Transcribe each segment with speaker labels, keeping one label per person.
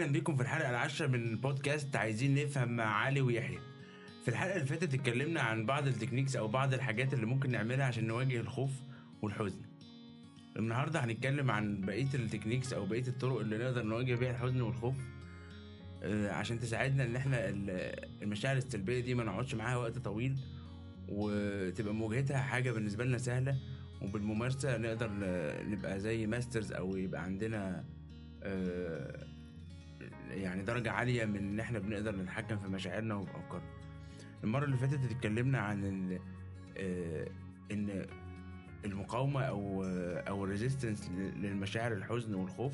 Speaker 1: أهلا بيكم في الحلقة العاشرة من بودكاست عايزين نفهم مع علي ويحيى. في الحلقة اللي فاتت اتكلمنا عن بعض ال techniques أو بعض الحاجات اللي ممكن نعملها عشان نواجه الخوف والحزن. النهارده هنتكلم عن بقية ال techniques أو بقية الطرق اللي نقدر نواجه بيها الحزن والخوف آه، عشان تساعدنا إن إحنا ال- المشاعر السلبية دي ما نقعدش معاها وقت طويل وتبقى مواجهتها حاجة بالنسبة لنا سهلة وبالممارسة نقدر نبقى زي masters أو يبقى عندنا آه، يعني درجة عالية من إن إحنا بنقدر نتحكم في مشاعرنا وفي أفكارنا. المرة اللي فاتت اتكلمنا عن ال آه، إن المقاومة أو آه، أو ال resistance للمشاعر الحزن والخوف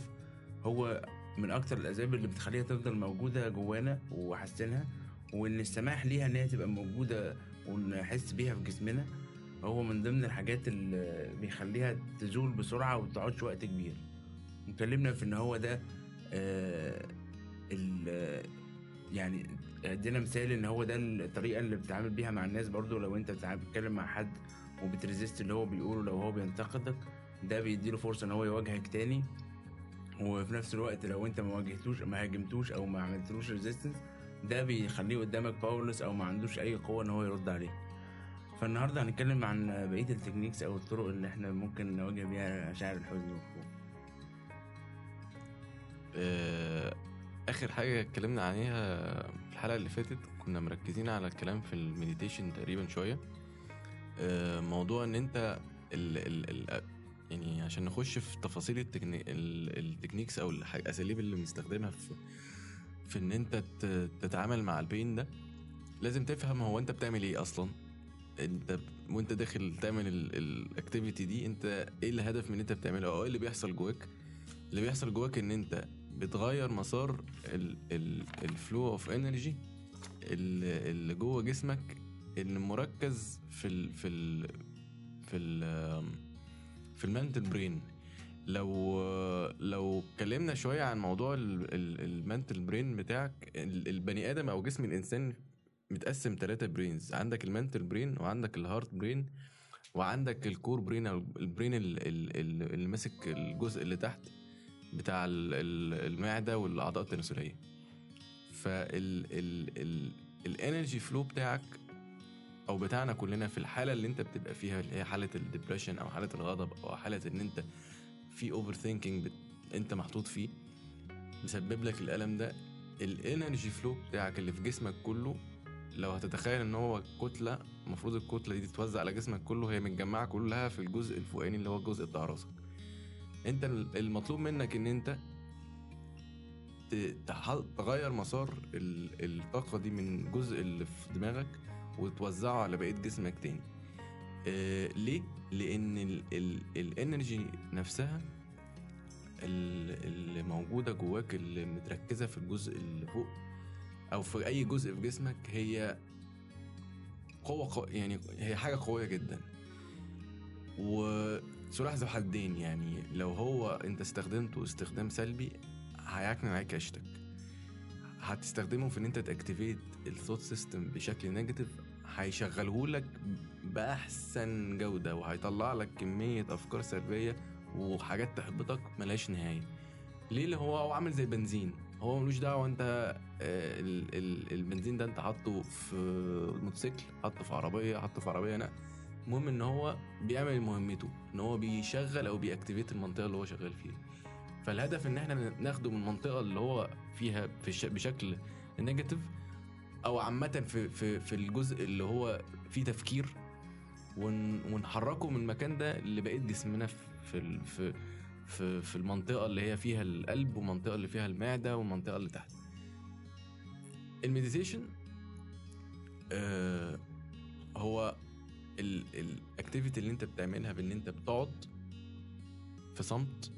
Speaker 1: هو من أكتر الأسباب اللي بتخليها تفضل موجودة جوانا وحاسينها وإن السماح ليها إن هي تبقى موجودة ونحس بيها في جسمنا هو من ضمن الحاجات اللي بيخليها تزول بسرعة ومتقعدش وقت كبير. اتكلمنا في إن هو ده آه، يعني ادينا مثال ان هو ده الطريقة اللي بتتعامل بيها مع الناس برضو لو انت بتتكلم مع حد وبت resist اللي هو بيقوله لو هو بينتقدك ده بيديله فرصة ان هو يواجهك تاني. وفي نفس الوقت لو انت ما واجهتوش ما هاجمتوش أو ما عملتلوش resistance ده بيخليه قدامك powerless أو ما عندوش اي قوة ان هو يرد عليك فالنهاردة هنتكلم عن بقية ال techniques أو الطرق اللي إحنا ممكن نواجه بيها مشاعر الحزن والخوف.
Speaker 2: آه، آخر حاجة اتكلمنا عليها في الحلقة اللي فاتت كنا مركزين على الكلام في ال meditation تقريبا شوية. آه، موضوع إن أنت ال ال ال يعني عشان نخش في تفاصيل ال techni- ال- ال techniques أو الأساليب اللي بنستخدمها في في إن أنت تتعامل مع ال pain ده لازم تفهم هو أنت بتعمل إيه أصلا. أنت وأنت داخل تعمل ال activity دي أنت إيه الهدف من أنت بتعمله أو إيه اللي بيحصل جواك؟ اللي بيحصل جواك إن أنت بتغير مسار ال flow of energy اللي جوه جسمك اللي مركز في ال في ال في ال في ال mental brain. لو لو اتكلمنا شوية عن موضوع ال mental brain بتاعك ال- البني آدم أو جسم الإنسان متقسم ثلاثة brains عندك ال mental brain وعندك ال heart brain وعندك ال core brain أو ال brain ال- ال- ال- اللي ماسك الجزء اللي تحت. بتاع ال- ال- المعدة والأعضاء التناسلية. فال energy flow بتاعك أو بتاعنا كلنا في الحالة اللي أنت بتبقى فيها اللي هي حالة ال depression أو حالة الغضب أو حالة إن أنت في overthinking أنت محطوط فيه مسبب لك الألم ده. ال energy flow بتاعك اللي في جسمك كله لو هتتخيل إن هو كتلة المفروض الكتلة دي تتوزع على جسمك كله هي متجمعة كلها في الجزء الفوقاني اللي هو الجزء بتاع راسك. انت ال- المطلوب منك ان انت تغير مسار ال- الطاقة دي من الجزء اللي في دماغك وتوزعه على بقية جسمك تاني آه ليه؟ لأن ال- ال- ال energy نفسها ال- اللي موجودة جواك اللي متركزة في الجزء اللي فوق أو في أي جزء في جسمك هي قوة قو... يعني هي حاجة قوية جدا وسلاح ذو حدين يعني لو هو انت استخدمته استخدام سلبي هيعكنن عليك عيشتك. هتستخدمه في ان انت ت activate ال thought system بشكل negative هيشغله لك بأحسن جودة وهيطلع لك كمية أفكار سلبية وحاجات تحبطك ملهاش نهاية. ليه؟ اللي هو هو عامل زي بنزين هو ملوش دعوة انت آه، ال- ال- البنزين ده انت حاطه في موتوسيكل حاطه في عربية حاطه في عربية نقل المهم إن هو بيعمل مهمته إن هو بيشغل أو بي activate المنطقة اللي هو شغال فيها فالهدف إن إحنا ناخده من المنطقة اللي هو فيها في. بشكل negative أو عامة في في في الجزء اللي هو فيه تفكير ون... ونحركه من المكان ده لبقيه جسمنا في في في, في المنطقة اللي هي فيها القلب والمنطقة اللي فيها المعدة والمنطقة اللي تحت ال meditation آه هو ال activity اللي انت بتعملها بان انت بتقعد في صمت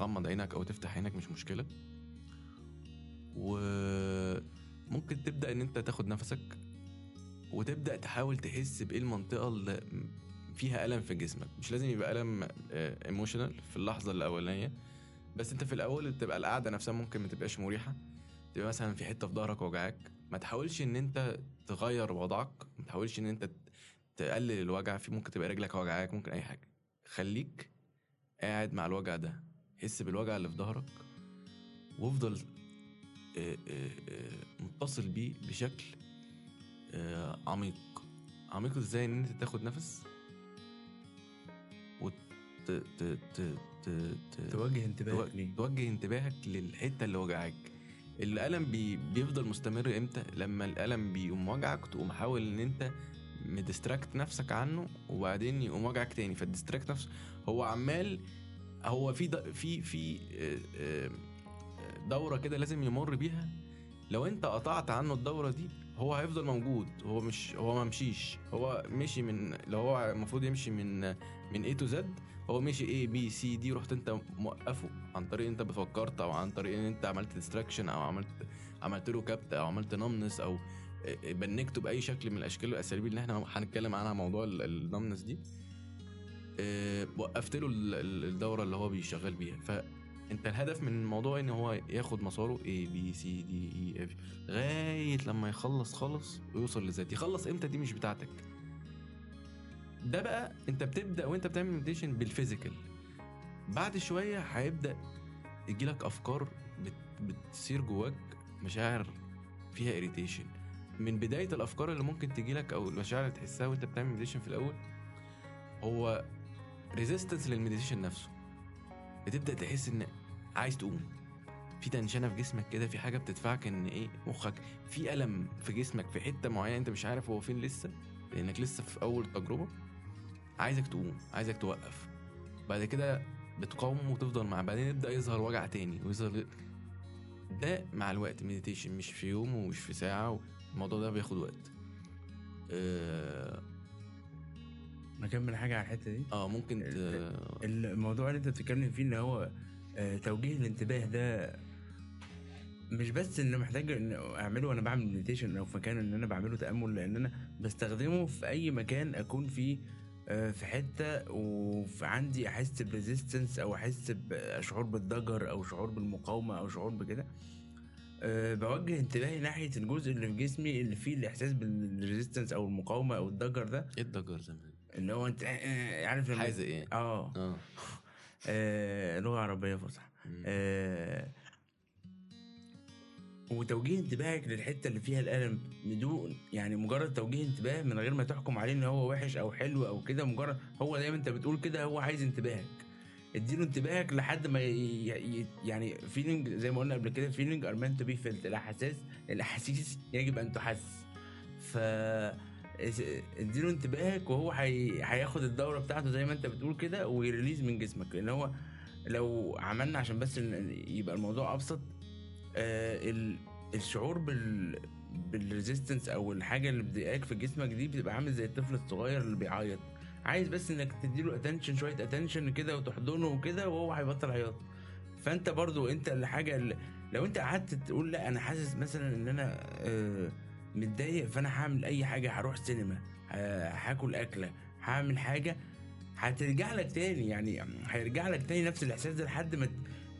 Speaker 2: غمض عينك أو تفتح عينك مش مشكلة. وممكن تبدأ إن انت تاخد نفسك وتبدأ تحاول تحس بإيه المنطقة اللي فيها ألم في جسمك. مش لازم يبقى ألم ايموشنال في اللحظة الأولانية بس انت في الأول بتبقى القعدة نفسها ممكن ما تبقاش مريحة. تبقى مثلا في حتة في ظهرك وجعاك. ما تحاولش إن انت تغير وضعك ما تحاولش إن انت تقلل الوجع في ممكن تبقى رجلك وجعاك ممكن أي حاجة. خليك قاعد مع الوجع ده. حس بالوجع اللي في ظهرك وافضل آه، آه، آه، متصل بيه بشكل عميق. عميق إزاي؟ إن أنت تاخد نفس وت
Speaker 1: توجه انتباهك ليه؟
Speaker 2: توجه انتباهك للحتة اللي وجعك الألم بي بيفضل مستمر إمتى؟ لما الألم بيقوم وجعك تقوم حاول إن أنت م distract نفسك عنه وبعدين يقوم وجعك تاني. فال distract نفسه هو عمال هو في في في آه، آه، دورة كده لازم يمر بيها. لو انت قطعت عنه الدورة دي هو هيفضل موجود. هو مش هو ما مشيش. هو مشي من لو هو المفروض يمشي من من A to Z هو مشي A B C D رحت انت موقفه عن طريق انت فكرت أو عن طريق إن انت عملت distraction أو عملت عملت له كبت أو عملت numbness أو بنكته باي شكل من الأشكال والأساليب اللي إحنا هنتكلم عنها موضوع ال- ال numbness دي. آه، وقفت له ال- ال- الدورة اللي هو بيشغل بيها. فأنت الهدف من الموضوع إن هو ياخد مساره A B C D E F لغاية لما يخلص خالص ويوصل لذات يخلص إمتى دي مش بتاعتك. ده بقى أنت بتبدأ وأنت بتعمل meditation بال physical بعد شوية هيبدأ يجيلك أفكار بت بتصير جواك مشاعر فيها irritation من بداية الأفكار اللي ممكن تجيلك أو المشاعر اللي تحسها وأنت بتعمل meditation في الأول هو resistance لل meditation نفسه. بتبدأ تحس إن عايز تقوم. في tension في جسمك كده في حاجة بتدفعك إن إيه مخك في ألم في جسمك في حتة معينة أنت مش عارف هو فين لسه لأنك لسه في أول تجربة. عايزك تقوم عايزك توقف. بعد كده بتقاوم وتفضل مع بعدين يبدأ يظهر وجع تاني ويظهر ده مع الوقت meditation مش في يوم ومش في ساعة الموضوع ده بياخد وقت. آه,
Speaker 1: نكمل حاجة على الحتة دي؟
Speaker 2: آه ممكن ت...
Speaker 1: الموضوع اللي انت بتتكلم فيه ان هو آه، توجيه الانتباه ده مش بس إن محتاج إن أعمله وأنا بعمل meditation أو في مكان إن أنا بعمله تأمل لأن أنا بستخدمه في أي مكان أكون فيه آه، في حتة وعندي أحس ب resistance أو أحس بشعور بالضجر أو شعور بالمقاومة أو شعور بكده. أه بوجه انتباهي ناحية الجزء اللي في جسمي اللي فيه الإحساس بال resistance أو المقاومة أو الضجر ده.
Speaker 2: إيه الضجر زمان
Speaker 1: اللي هو أنت آه، عارف لما
Speaker 2: حاجة إيه؟
Speaker 1: آه.
Speaker 2: آه.
Speaker 1: آه، لغة عربية فصحى. آه، وتوجيه انتباهك للحتة اللي فيها الألم بدون يعني مجرد توجيه انتباه من غير ما تحكم عليه إن هو وحش أو حلو أو كده مجرد هو زي ما أنت بتقول كده هو عايز انتباهك. اديله انتباهك لحد ما يعني feeling زي ما قلنا قبل كده feelings are meant to be felt الاحاسيس الاحاسيس يجب أن تحس. ف اديله انتباهك وهو هي- هياخد الدورة بتاعته زي ما انت بتقول كده و release من جسمك. لأن هو لو عملنا عشان بس يبقى الموضوع أبسط آه ال- الشعور بال بال resistance أو الحاجة اللي بتضايقك في جسمك دي بتبقى عامل زي الطفل الصغير اللي بيعيط. عايز بس إنك تديله attention شوية attention كده وتحضنه وكده وهو هيبطل عياط. فأنت برضو أنت الحاجة اللي لو أنت قعدت تقول لأ أنا حاسس مثلا إن أنا آه متضايق فأنا هعمل أي حاجة هروح سينما ه- هاكل أكلة هعمل حاجة هترجع لك تاني يعني هيرجع لك تاني نفس الإحساس ده لحد ما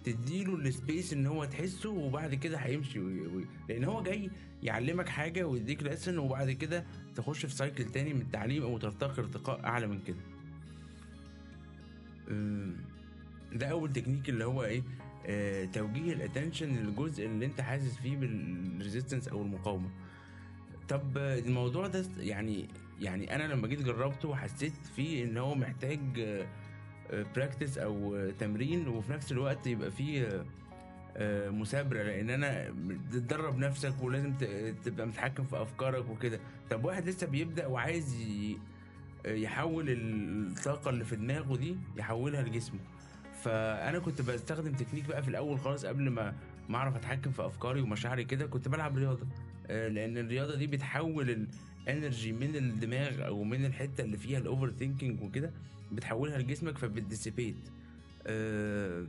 Speaker 1: تديله ال space إن هو تحسه وبعد كده هيمشي. لأن هو جاي يعلمك حاجة ويديك lesson وبعد كده تخش في cycle تاني من التعليم أو ترتقي ارتقاء أعلى من كده ده أول تكنيك اللي هو إيه آه توجيه ال attention للجزء اللي أنت حاسس فيه بال resistance أو المقاومة طب آه، الموضوع ده يعني يعني أنا لما جيت جربته حسيت فيه إن هو محتاج practice أو تمرين وفي نفس الوقت يبقى فيه آه، مثابره لأن أنا تدرب نفسك ولازم تبقى متحكم في أفكارك وكده. طب واحد لسه بيبدأ وعايز يحول الطاقة اللي في دماغه دي يحولها لجسمه. فأنا كنت بستخدم تكنيك بقى في الأول خالص قبل ما ما أعرف أتحكم في أفكاري ومشاعري كده كنت بلعب رياضة. آه، لأن الرياضة دي بتحول ال energy من الدماغ أو من الحتة اللي فيها ال overthinking وكده بتحولها لجسمك فبت dissipate. آه،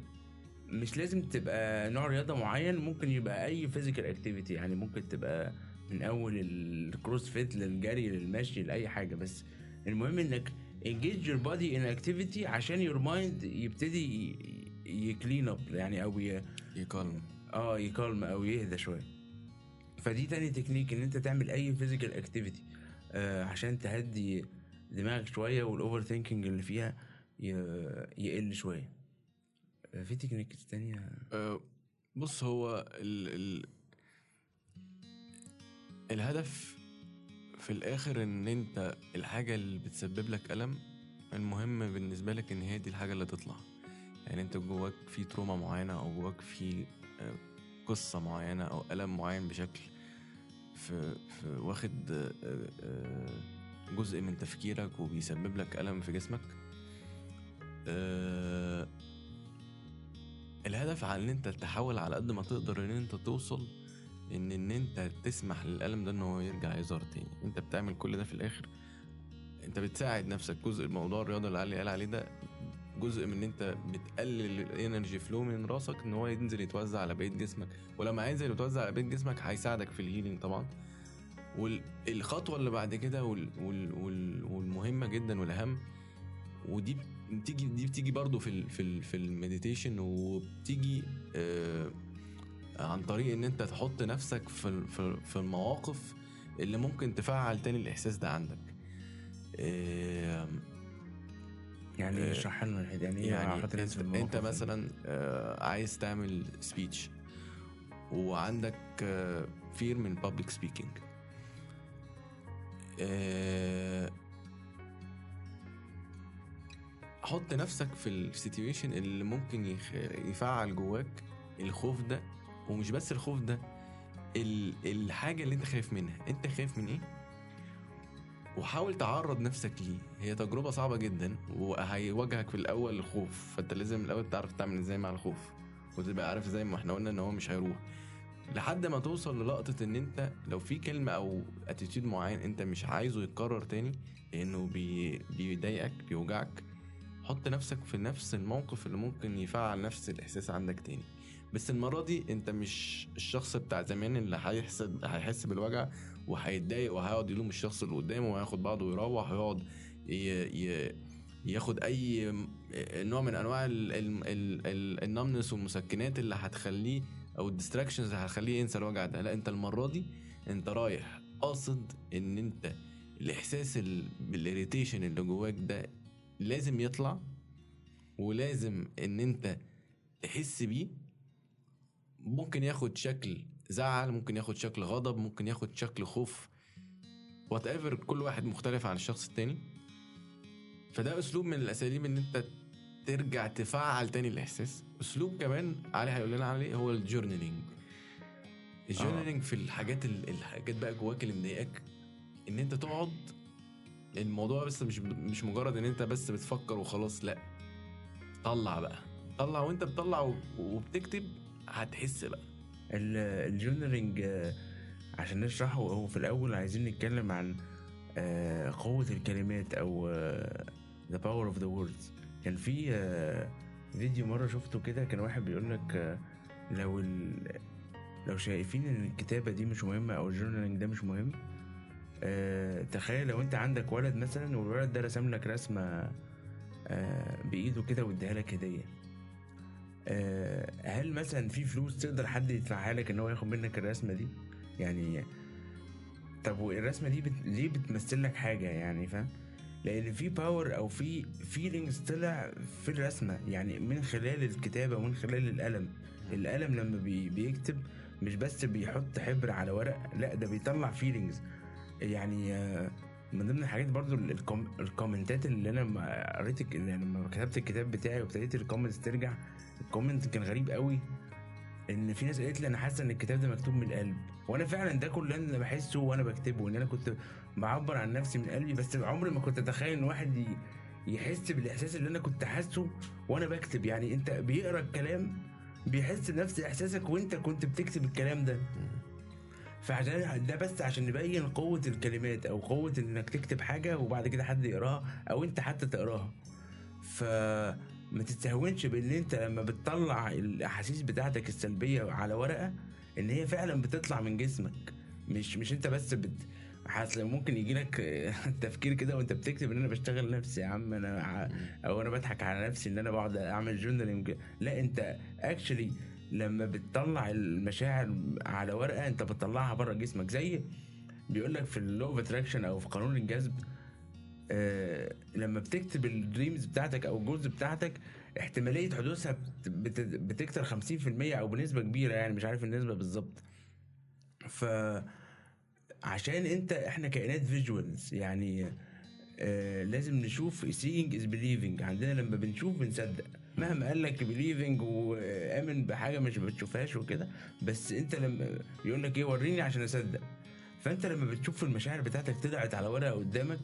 Speaker 1: مش لازم تبقى نوع رياضة معين ممكن يبقى أي physical activity يعني ممكن تبقى من أول ال CrossFit للجري للمشي لأي حاجة. بس المهم إنك engage your body in activity عشان your mind يبتدي ي clean up يعني أو. ي
Speaker 2: calm
Speaker 1: آه ي calm أو يهدى شوية. فدي تاني تكنيك إن أنت تعمل أي physical activity آه عشان تهدي دماغك شوية وال overthinking اللي فيها. يقل شوية في تكنيك تانية
Speaker 2: آه، بص هو ال ال الهدف في الآخر إن أنت الحاجة اللي بتسبب لك ألم المهم بالنسبة لك إن هي دي الحاجة اللي تطلع يعني أنت جواك في trauma معينة أو جواك في آه، قصة معينة أو ألم معين بشكل في, في واخد آه، آه، جزء من تفكيرك وبيسبب لك ألم في جسمك؟ آه، الهدف على إن أنت تحاول على قد ما تقدر إن أنت توصل إن إن أنت تسمح للألم ده إن هو يرجع يظهر تاني. أنت بتعمل كل ده في الآخر. أنت بتساعد نفسك. جزء موضوع الرياضة اللي علي قال عليه ده جزء من إن أنت بتقلل الإنرجي فلو من راسك إن هو ينزل يتوزع على بقية جسمك. ولما هينزل يتوزع على بقية جسمك هيساعدك في ال healing طبعا. والخطوه اللي بعد كده وال وال وال والمهمة جدا والأهم ودي بتيجي دي بتيجي برضو في ال في ال في ال meditation وبتيجي آه عن طريق إن أنت تحط نفسك في في في المواقف اللي ممكن تفعل تاني الإحساس ده عندك. آه
Speaker 1: يعني
Speaker 2: آه،
Speaker 1: اشرح لنا الحته يعني إيه
Speaker 2: يعني أنت,
Speaker 1: أنت؟
Speaker 2: مثلا آه عايز تعمل speech وعندك fear من public speaking حط نفسك في ال situation اللي ممكن يخ... يفعل جواك الخوف ده ومش بس الخوف ده ال... الحاجة اللي انت خايف منها. انت خايف من إيه؟ وحاول تعرض نفسك ليه. هي تجربة صعبة جدا وهيواجهك في الأول الخوف. فأنت لازم الأول تعرف تعمل إزاي مع الخوف وتبقى عارف زي ما إحنا قلنا إن هو مش هيروح. لحد ما توصل للنقطة إن أنت لو في كلمة أو attitude معين أنت مش عايزه يتكرر تاني لأنه بي... بيضايقك بيوجعك حط نفسك في نفس الموقف اللي ممكن يفعل نفس الإحساس عندك تاني. بس المرة دي أنت مش الشخص بتاع زمان اللي هيحس هيحس بالوجع وهيتضايق وهيقعد يلوم الشخص اللي قدامه وهياخد بعضه ويروح ويقعد ي... ي... ياخد أي نوع من أنواع ال... ال... ال... ال... ال numbness والمسكنات اللي هتخليه أو ال distractions اللي هتخليه ينسى الوجع ده. لا أنت المرة دي أنت رايح قاصد إن أنت الإحساس ال... بال irritation اللي جواك ده لازم يطلع ولازم إن أنت تحس بيه. ممكن ياخد شكل زعل ممكن ياخد شكل غضب ممكن ياخد شكل خوف. whatever كل واحد مختلف عن الشخص التاني. فده أسلوب من الأساليب إن أنت ترجع تفعل تاني الإحساس. أسلوب كمان علي هيقول لنا عليه هو ال journaling ال journaling في الحاجات ال- الحاجات بقى جواك اللي مضايقاك إن أنت تقعد الموضوع بس مش مش مجرد إن أنت بس بتفكر وخلاص لأ. طلع بقى. طلع وأنت بتطلع وبتكتب هتحس بقى.
Speaker 1: ال- ال journaling آه، عشان نشرحه هو في الأول عايزين نتكلم عن آه، قوة الكلمات أو آه، the power of the words. كان في آه، فيديو مرة شفته كده كان واحد بيقول لك آه، لو ال... لو شايفين إن الكتابة دي مش مهمة أو ال journaling ده مش مهم آه، تخيل لو أنت عندك ولد مثلا والولد ده رسم لك رسمة آه، بإيده كده واديها لك هدية آه، هل مثلا في فلوس تقدر حد يدفعها لك إن هو ياخد منك الرسمة دي؟ يعني طب والرسمة دي بت... ليه بتمثل لك حاجة يعني فاهم؟ لأن في power أو في feelings طلع في الرسمة يعني من خلال الكتابة ومن خلال القلم. القلم لما بي... بيكتب مش بس بيحط حبر على ورق لا ده بيطلع feelings يعني آه، من ضمن الحاجات برضو ال- الكوم... ال comment ات اللي أنا لما قريت لما كتبت الكتاب بتاعي وابتديت ال comments ترجع الكومنت كان غريب قوي. إن في ناس قالت لي أنا حاسة إن الكتاب ده مكتوب من القلب. وأنا فعلا ده كل اللي أنا بحسه وأنا بكتبه إن أنا كنت بعبر عن نفسي من قلبي بس عمري ما كنت أتخيل إن واحد يحس بالإحساس اللي أنا كنت حاسه وأنا بكتب. يعني أنت بيقرأ الكلام بيحس بنفس إحساسك وأنت كنت بتكتب الكلام ده. فعشان ده بس عشان نبين قوة الكلمات أو قوة إنك تكتب حاجة وبعد كده حد يقراها أو أنت حتى تقراها. فما تستهونش بإن أنت لما بتطلع الأحاسيس بتاعتك السلبية على ورقة إن هي فعلا بتطلع من جسمك. مش مش أنت بس بت حاسس ممكن يجي لك تفكير كده وأنت بتكتب إن أنا بشتغل نفسي يا عم أنا أو أنا بضحك على نفسي إن أنا بقعد أعمل journaling لا أنت actually لما بتطلع المشاعر على ورقة أنت بتطلعها بره جسمك. زي بيقول لك في ال law of attraction أو في قانون الجذب آه لما بتكتب ال dreams بتاعتك أو ال goals بتاعتك احتمالية حدوثها بت- بت- بتكتر 50% أو بنسبة كبيرة يعني مش عارف النسبة بالظبط. ف عشان أنت إحنا كائنات visuals يعني آه لازم نشوف seeing is believing. عندنا لما بنشوف بنصدق. مهما قال لك believing وآمن بحاجة مش بتشوفهاش وكده بس أنت لما يقول لك إيه وريني عشان أصدق. فأنت لما بتشوف المشاعر بتاعتك طلعت على ورقة قدامك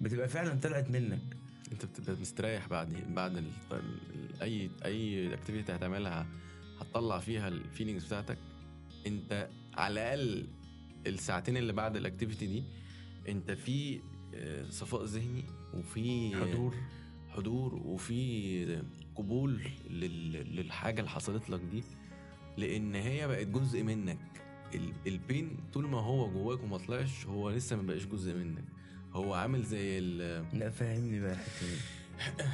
Speaker 1: بتبقى فعلا طلعت منك.
Speaker 2: انت بتبقى مستريح بعد بعد ال... ال... أي أي activity هتعملها هتطلع فيها ال feelings بتاعتك. انت على الأقل الساعتين اللي بعد ال activity دي انت في آه، صفاء ذهني وفي
Speaker 1: حضور.
Speaker 2: حضور وفي قبول لل... للحاجة اللي حصلت لك دي. لأن هي بقت جزء منك. ال... البين طول ما هو جواك وما طلعش هو لسه ما بقاش جزء منك. هو عامل زي ال...
Speaker 1: لا فاهمني بقى الحتة دي.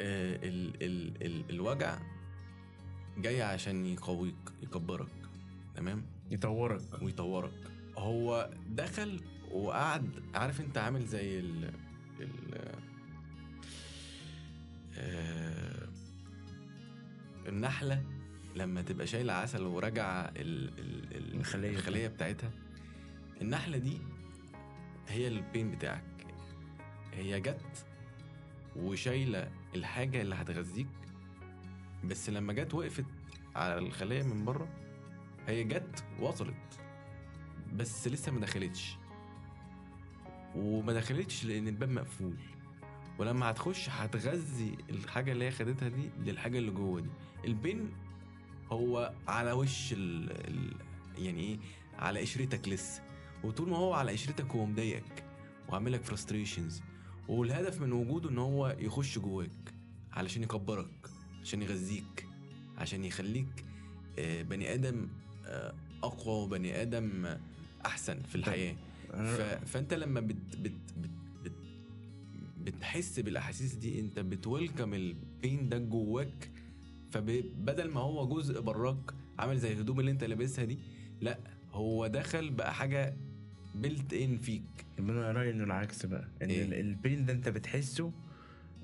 Speaker 2: آه، ال ال ال الوجع جاي عشان يقويك يكبرك تمام؟
Speaker 1: يطورك.
Speaker 2: ويطورك. هو دخل وقعد عارف انت عامل زي ال ال آه، النحلة لما تبقى شايلة عسل وراجعة ال ال ال
Speaker 1: الخلية.
Speaker 2: الخلية بتاعتها. النحلة دي هي البين بتاعك. هي جت وشايلة الحاجة اللي هتغذيك بس لما جت وقفت على الخلية من بره هي جت وصلت بس لسه ما دخلتش. وما دخلتش لأن الباب مقفول. ولما هتخش هتغذي الحاجة اللي هي خدتها دي للحاجة اللي جوه دي. البين هو على وش. ال... يعني إيه؟ على قشرتك لسه. وطول ما هو على قشرتك هو مضايقك وعامل لك فرستريشنز والهدف من وجوده إن هو يخش جواك علشان يكبرك عشان يغذيك عشان يخليك آه، بني آدم آه، أقوى وبني آدم آه، أحسن في الحياة. فأنت لما بت... بت... بت... بت... بتحس بالأحاسيس دي أنت بتويلكم البين ده جواك فبدل ما هو جزء براك عامل زي الهدوم اللي أنت لابسها دي لأ هو دخل بقى حاجة بيلت ان فيك.
Speaker 1: أنا رأيي إنه العكس بقى. إن
Speaker 2: إيه؟
Speaker 1: ال- البين ده أنت بتحسه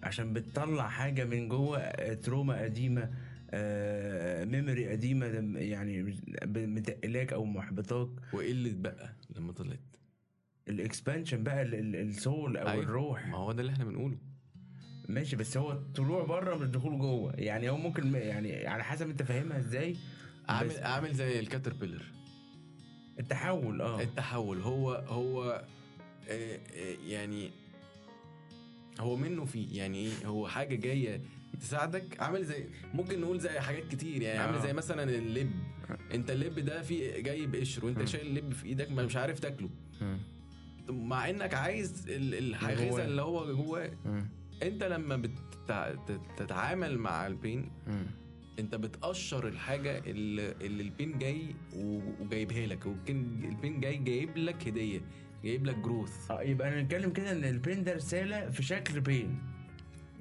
Speaker 1: عشان بتطلع حاجة من جوه آه، trauma قديمة آه، memory قديمة يعني متقلاك أو محبطاك.
Speaker 2: اللي اتبقى لما طلعت.
Speaker 1: ال expansion بقى ال- ال- ال soul أو
Speaker 2: أيوة.
Speaker 1: الروح.
Speaker 2: ما هو ده اللي إحنا بنقوله.
Speaker 1: ماشي بس هو الطلوع بره مش دخول جوه. يعني هو ممكن يعني على حسب أنت فاهمها إزاي
Speaker 2: عامل عامل زي ال caterpillar
Speaker 1: التحول آه
Speaker 2: التحول هو هو آه، آه، يعني هو منه فيه يعني إيه هو حاجة جاية تساعدك عامل زي ممكن نقول زي حاجات كتير يعني عامل
Speaker 1: آه.
Speaker 2: زي مثلا اللب أنت اللب ده فيه جاي بقشر وانت. شايل اللب في إيدك ما مش عارف تاكله. مع إنك عايز ال- الغذاء. اللي هو جواه. أنت لما بتتعامل مع البين. انت بتقشر الحاجة اللي, اللي البين جاي وجايبها لك وكان البين جاي جايب لك هدية جايب لك growth.
Speaker 1: آه يبقى نتكلم كده إن ال pain ده رسالة في شكل pain.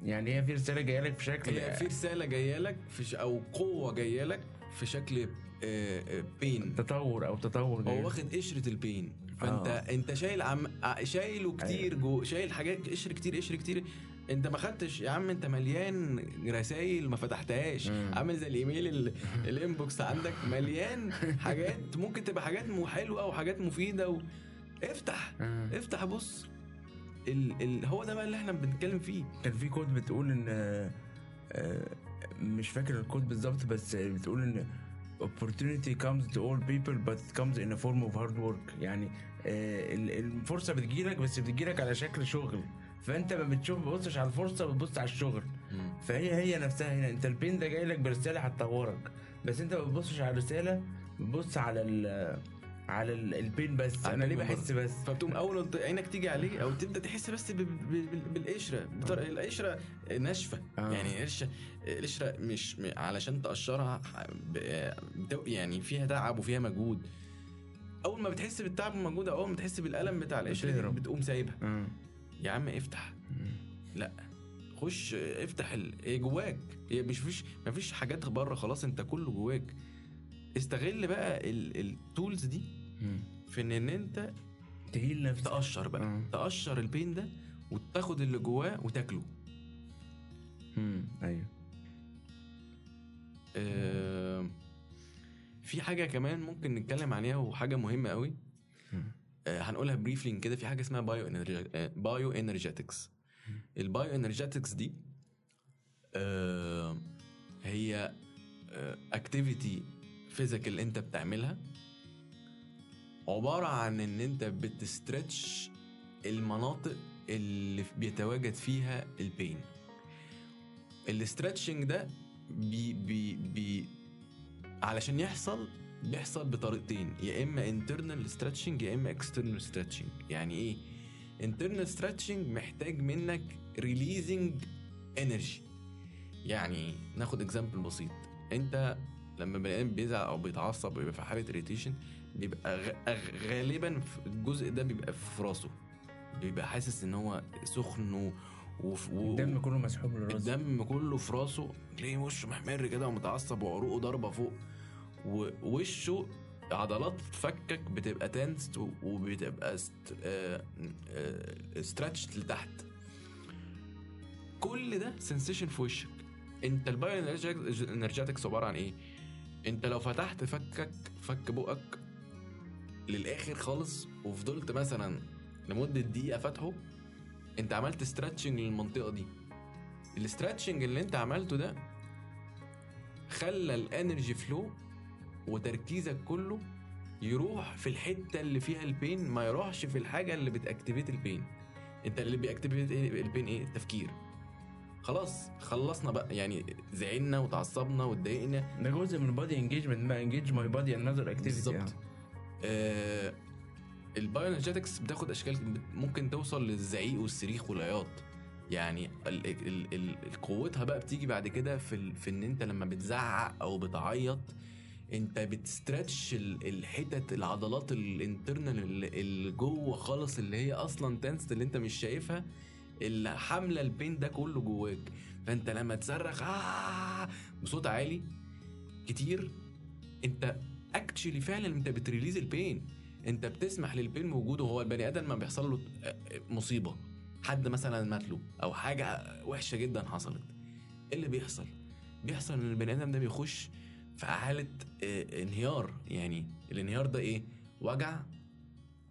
Speaker 1: يعني هي في رسالة جاية لك في شكل
Speaker 2: هي في رسالة جاية لك في ش... أو قوة جاية لك في شكل آه، آه، pain.
Speaker 1: تطور أو تطور جاي
Speaker 2: هو. واخد قشرة ال pain.
Speaker 1: فأنت آه.
Speaker 2: أنت شايل عم ع- شايله كتير جوه شايل حاجات قشر كتير قشر كتير. انت ما خدتش يا عم انت مليان رسائل ما فتحتهاش. عامل زي الإيميل ال- ال inbox عندك مليان حاجات ممكن تبقى حاجات مو حلوة وحاجات مفيدة و... افتح. افتح بص ال... ال... هو ده بقى اللي إحنا بنتكلم فيه
Speaker 1: كان في كود بتقول إن آه، مش فاكر الكود بالظبط بس بتقول إن opportunity comes to all people but it comes in a form of hard work يعني آه، ال- الفرصة بتجيلك بس بتجيلك على شكل شغل فانت ما بتشوف بتبصش على الفرصة بتبص على الشغل. فهي هي نفسها هنا. انت البين ده جاي لك برسالة هتطورك بس انت ما بتبصش على الرسالة بتبص على ال على ال- البين بس. أنا ليه بحس بس؟
Speaker 2: فبتقوم أول ما عينك تيجي عليه أو تبدا تحس بس ب- ب- ب- بالقشرة. بطر- القشرة ناشفة.
Speaker 1: آه.
Speaker 2: يعني القشره القشره مش علشان تقشرها ب- يعني فيها تعب وفيها مجهود. أول ما بتحس بالتعب والمجهود أو أول ما تحس بالألم بتاع
Speaker 1: القشرة.
Speaker 2: بتقوم سايبها.
Speaker 1: مم.
Speaker 2: يا عم افتح. لا خش افتح ال... إيه جواك. هي مش فيش مفيش حاجات بره خلاص انت كله جواك. استغل بقى ال tools
Speaker 1: دي.
Speaker 2: في ان إن انت
Speaker 1: ت heal نفسك.
Speaker 2: تقشر بقى.
Speaker 1: آه.
Speaker 2: تقشر ال pain ده وتاخد اللي جواه وتاكله.
Speaker 1: امم أيوه.
Speaker 2: آه، في حاجة كمان ممكن نتكلم عليها وحاجة مهمة قوي. هنقولها briefly كده في حاجة اسمها bio bioenergetics ال bioenergetics دي آه، هي activity physical انت بتعملها عبارة عن ان انت بت stretch المناطق اللي بيتواجد فيها ال pain ال stretching ده بي بي بي علشان يحصل بيحصل بطريقتين يا إما internal stretching يا إما external stretching. يعني إيه؟ internal stretching محتاج منك releasing energy. يعني ناخد اكزامبل بسيط. أنت لما بني آدم بيزعل أو بيتعصب ويبقى في حالة irritation بيبقى غالبا الجزء ده بيبقى في راسه بيبقى حاسس إن هو سخن و... وف- و...
Speaker 1: الدم كله مسحوب للراس
Speaker 2: الدم كله في راسه ليه وشه محمر كده ومتعصب وعروقه ضاربه فوق. ووشه عضلات فكك بتبقى tensed وبتبقى stretch لتحت. كل ده sensation في وشك. انت ال bioenergetics عبارة عن إيه؟ انت لو فتحت فكك فك بقك للآخر خالص وفضلت مثلا لمدة دقيقة فاتحه انت عملت stretching للمنطقة دي. ال stretching اللي انت عملته ده خلى ال energy flow وتركيزك كله يروح في الحتة اللي فيها ال pain ما يروحش في الحاجة اللي بت activate ال pain. انت اللي بي activate إيه ال pain إيه؟ التفكير. خلاص خلصنا بقى. يعني زعلنا وتعصبنا واتضايقنا.
Speaker 1: ده جزء من body engagement بقى engage my body in the activity
Speaker 2: بالظبط. آه ال bioenergetics بتاخد أشكال ممكن توصل للزعيق والصريخ والعياط. يعني ال ال ال قوتها بقى بتيجي بعد كده في في إن أنت لما بتزعق أو بتعيط انت بت stretch ال- الحتت العضلات ال internal اللي جوه خالص اللي هي أصلا tensed اللي انت مش شايفها اللي حاملة ال pain ده كله جواك. فانت لما تصرخ آه بصوت عالي كتير انت actually فعلا انت بت release ال pain. انت بتسمح لل pain بوجوده. هو البني آدم ما بيحصل له مصيبة. حد مثلا مات له أو حاجة وحشة جدا حصلت. إيه اللي بيحصل؟ بيحصل إن البني آدم ده بيخش في حاله انهيار. يعني الانهيار ده إيه؟ وجع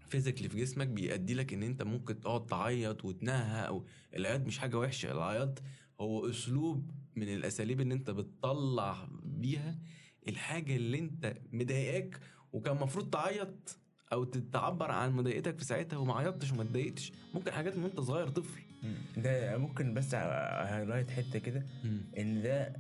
Speaker 2: فيزيكلي في جسمك بيؤدي لك إن أنت ممكن تقعد تعيط وتنهى أو العياط مش حاجة وحشة. العياط هو أسلوب من الأساليب إن أنت بتطلع بيها الحاجة اللي أنت مضايقاك وكان المفروض تعيط أو تعبر عن مضايقتك في ساعتها وما عيطتش وما اتضايقتش. ممكن حاجات من وأنت صغير طفل.
Speaker 1: ده ممكن بس highlight حتة كده. إن ده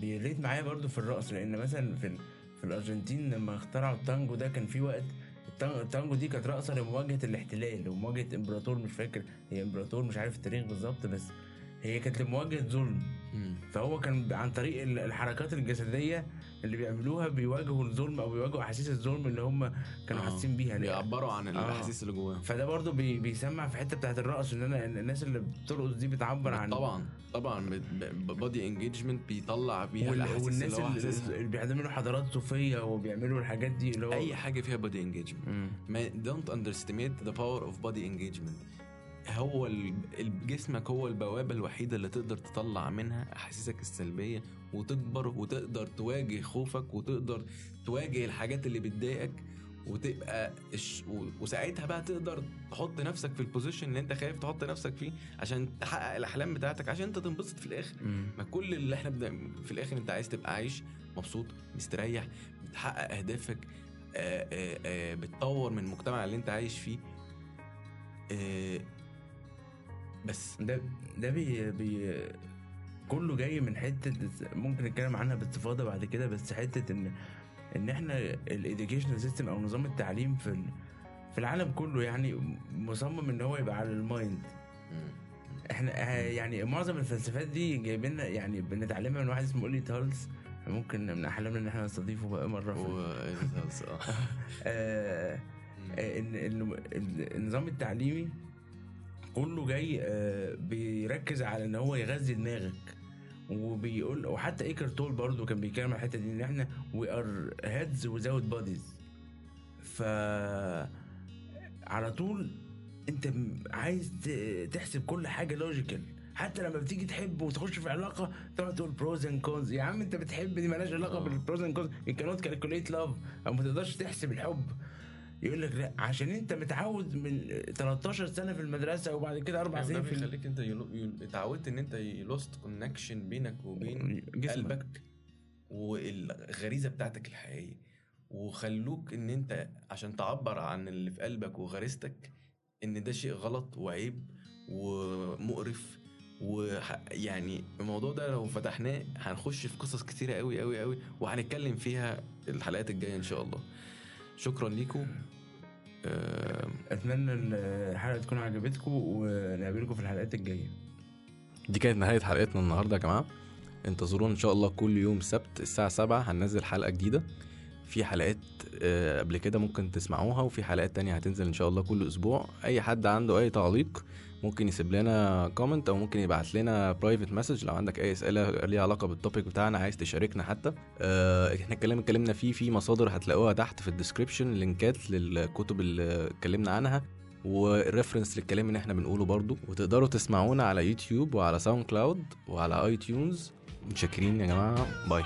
Speaker 1: بي relate معايا برضو في الرقص لأن مثلا في في الأرجنتين لما اخترعوا التانجو ده كان في وقت التان- التانجو دي كانت رقصة لمواجهة الاحتلال ومواجهة إمبراطور مش فاكر هي إمبراطور مش عارف التاريخ بالظبط بس هي كانت لمواجهة ظلم. فهو كان عن طريق ال- الحركات الجسدية اللي بيعملوها بيواجهوا الظلم أو بيواجهوا أحاسيس الظلم اللي هم كانوا
Speaker 2: آه.
Speaker 1: حاسين بيها
Speaker 2: بيعبروا عن الأحاسيس اللي جواهم.
Speaker 1: فده برضو بي بيسمع في حتة بتاعت الرقص إن أنا الناس اللي بترقص دي بتعبر عن
Speaker 2: طبعا طبعا body engagement بيطلع بيها الأحاسيس
Speaker 1: والناس
Speaker 2: اللي حاسسها.
Speaker 1: اللي بيعملوا حضارات صوفية وبيعملوا الحاجات دي اللي هو
Speaker 2: أي حاجة فيها
Speaker 1: body
Speaker 2: engagement don't underestimate the power of body engagement. هو جسمك هو البوابة الوحيدة اللي تقدر تطلع منها أحاسيسك السلبية وتكبر وتقدر تواجه خوفك وتقدر تواجه الحاجات اللي بتضايقك وتبقى. و- وساعتها بقى تقدر تحط نفسك في البوزيشن اللي أنت خايف تحط نفسك فيه عشان تحقق الأحلام بتاعتك عشان أنت تنبسط في الآخر
Speaker 1: مم.
Speaker 2: ما كل اللي إحنا بدا في الآخر أنت عايز تبقى عايش مبسوط مستريح بتحقق أهدافك آآ آآ بتطور من المجتمع اللي أنت عايش فيه بس.
Speaker 1: ده ده بي بي كله جاي من حتة ممكن نتكلم عنها باستفاضة بعد كده بس حتة إن إن إحنا ال educational system أو نظام التعليم في في العالم كله يعني مصمم إن هو يبقى على ال mind. إحنا آه، يعني معظم الفلسفات دي جايبين يعني بنتعلمها من واحد اسمه أولي تارلز. ممكن من أحلامنا إن إحنا نستضيفه بقى مرة في. آه، آه، إن النظام التعليمي كله جاي آه، بيركز على إن هو يغذي دماغك. وبيقول وحتى إيكارت تول برضو كان بيتكلم على الحتة دي إن إحنا we are heads without bodies. ف على طول أنت عايز تحسب كل حاجة logical حتى لما بتيجي تحب وتخش في علاقة تقعد تقول pros and cons يا عم أنت بتحب دي مالهاش
Speaker 2: علاقة.
Speaker 1: بالبروز اند كونز يو كانوت كالكوليت لاف أو ما تقدرش تحسب الحب. يقول لك لا عشان انت متعود من 13 سنة في المدرسة وبعد كده أربع
Speaker 2: ده
Speaker 1: سنين في
Speaker 2: بيخليك انت يلو- يل- اتعودت ان انت lost connection بينك وبين
Speaker 1: جسمك.
Speaker 2: قلبك والغريزة بتاعتك الحقيقية وخلوك ان انت عشان تعبر عن اللي في قلبك وغريزتك ان ده شيء غلط وعيب ومقرف ويعني الموضوع ده لو فتحناه هنخش في قصص كتيرة قوي قوي قوي وهنتكلم فيها الحلقات الجاية إن شاء الله شكرا ليكم آه،
Speaker 1: أتمنى الحلقة تكون عجبتكم ونقابلكم في الحلقات الجاية.
Speaker 2: دي كانت نهاية حلقتنا النهاردة يا جماعة. انتظرونا إن شاء الله كل يوم سبت الساعة سبعة هننزل حلقة جديدة. في حلقات آه، قبل كده ممكن تسمعوها وفي حلقات تانية هتنزل إن شاء الله كل أسبوع. أي حد عنده أي تعليق ممكن يسيب لنا comment أو ممكن يبعت لنا private message لو عندك أي أسئلة ليها علاقة بال topic بتاعنا عايز تشاركنا حتى. آه، إحنا الكلام اتكلمنا فيه في مصادر هتلاقوها تحت في ال description لينكات للكتب اللي اتكلمنا عنها و reference للكلام اللي إحنا بنقوله برضو. وتقدروا تسمعونا على يوتيوب وعلى ساوند كلاود وعلى iTunes متشكرين يا
Speaker 3: جماعة. bye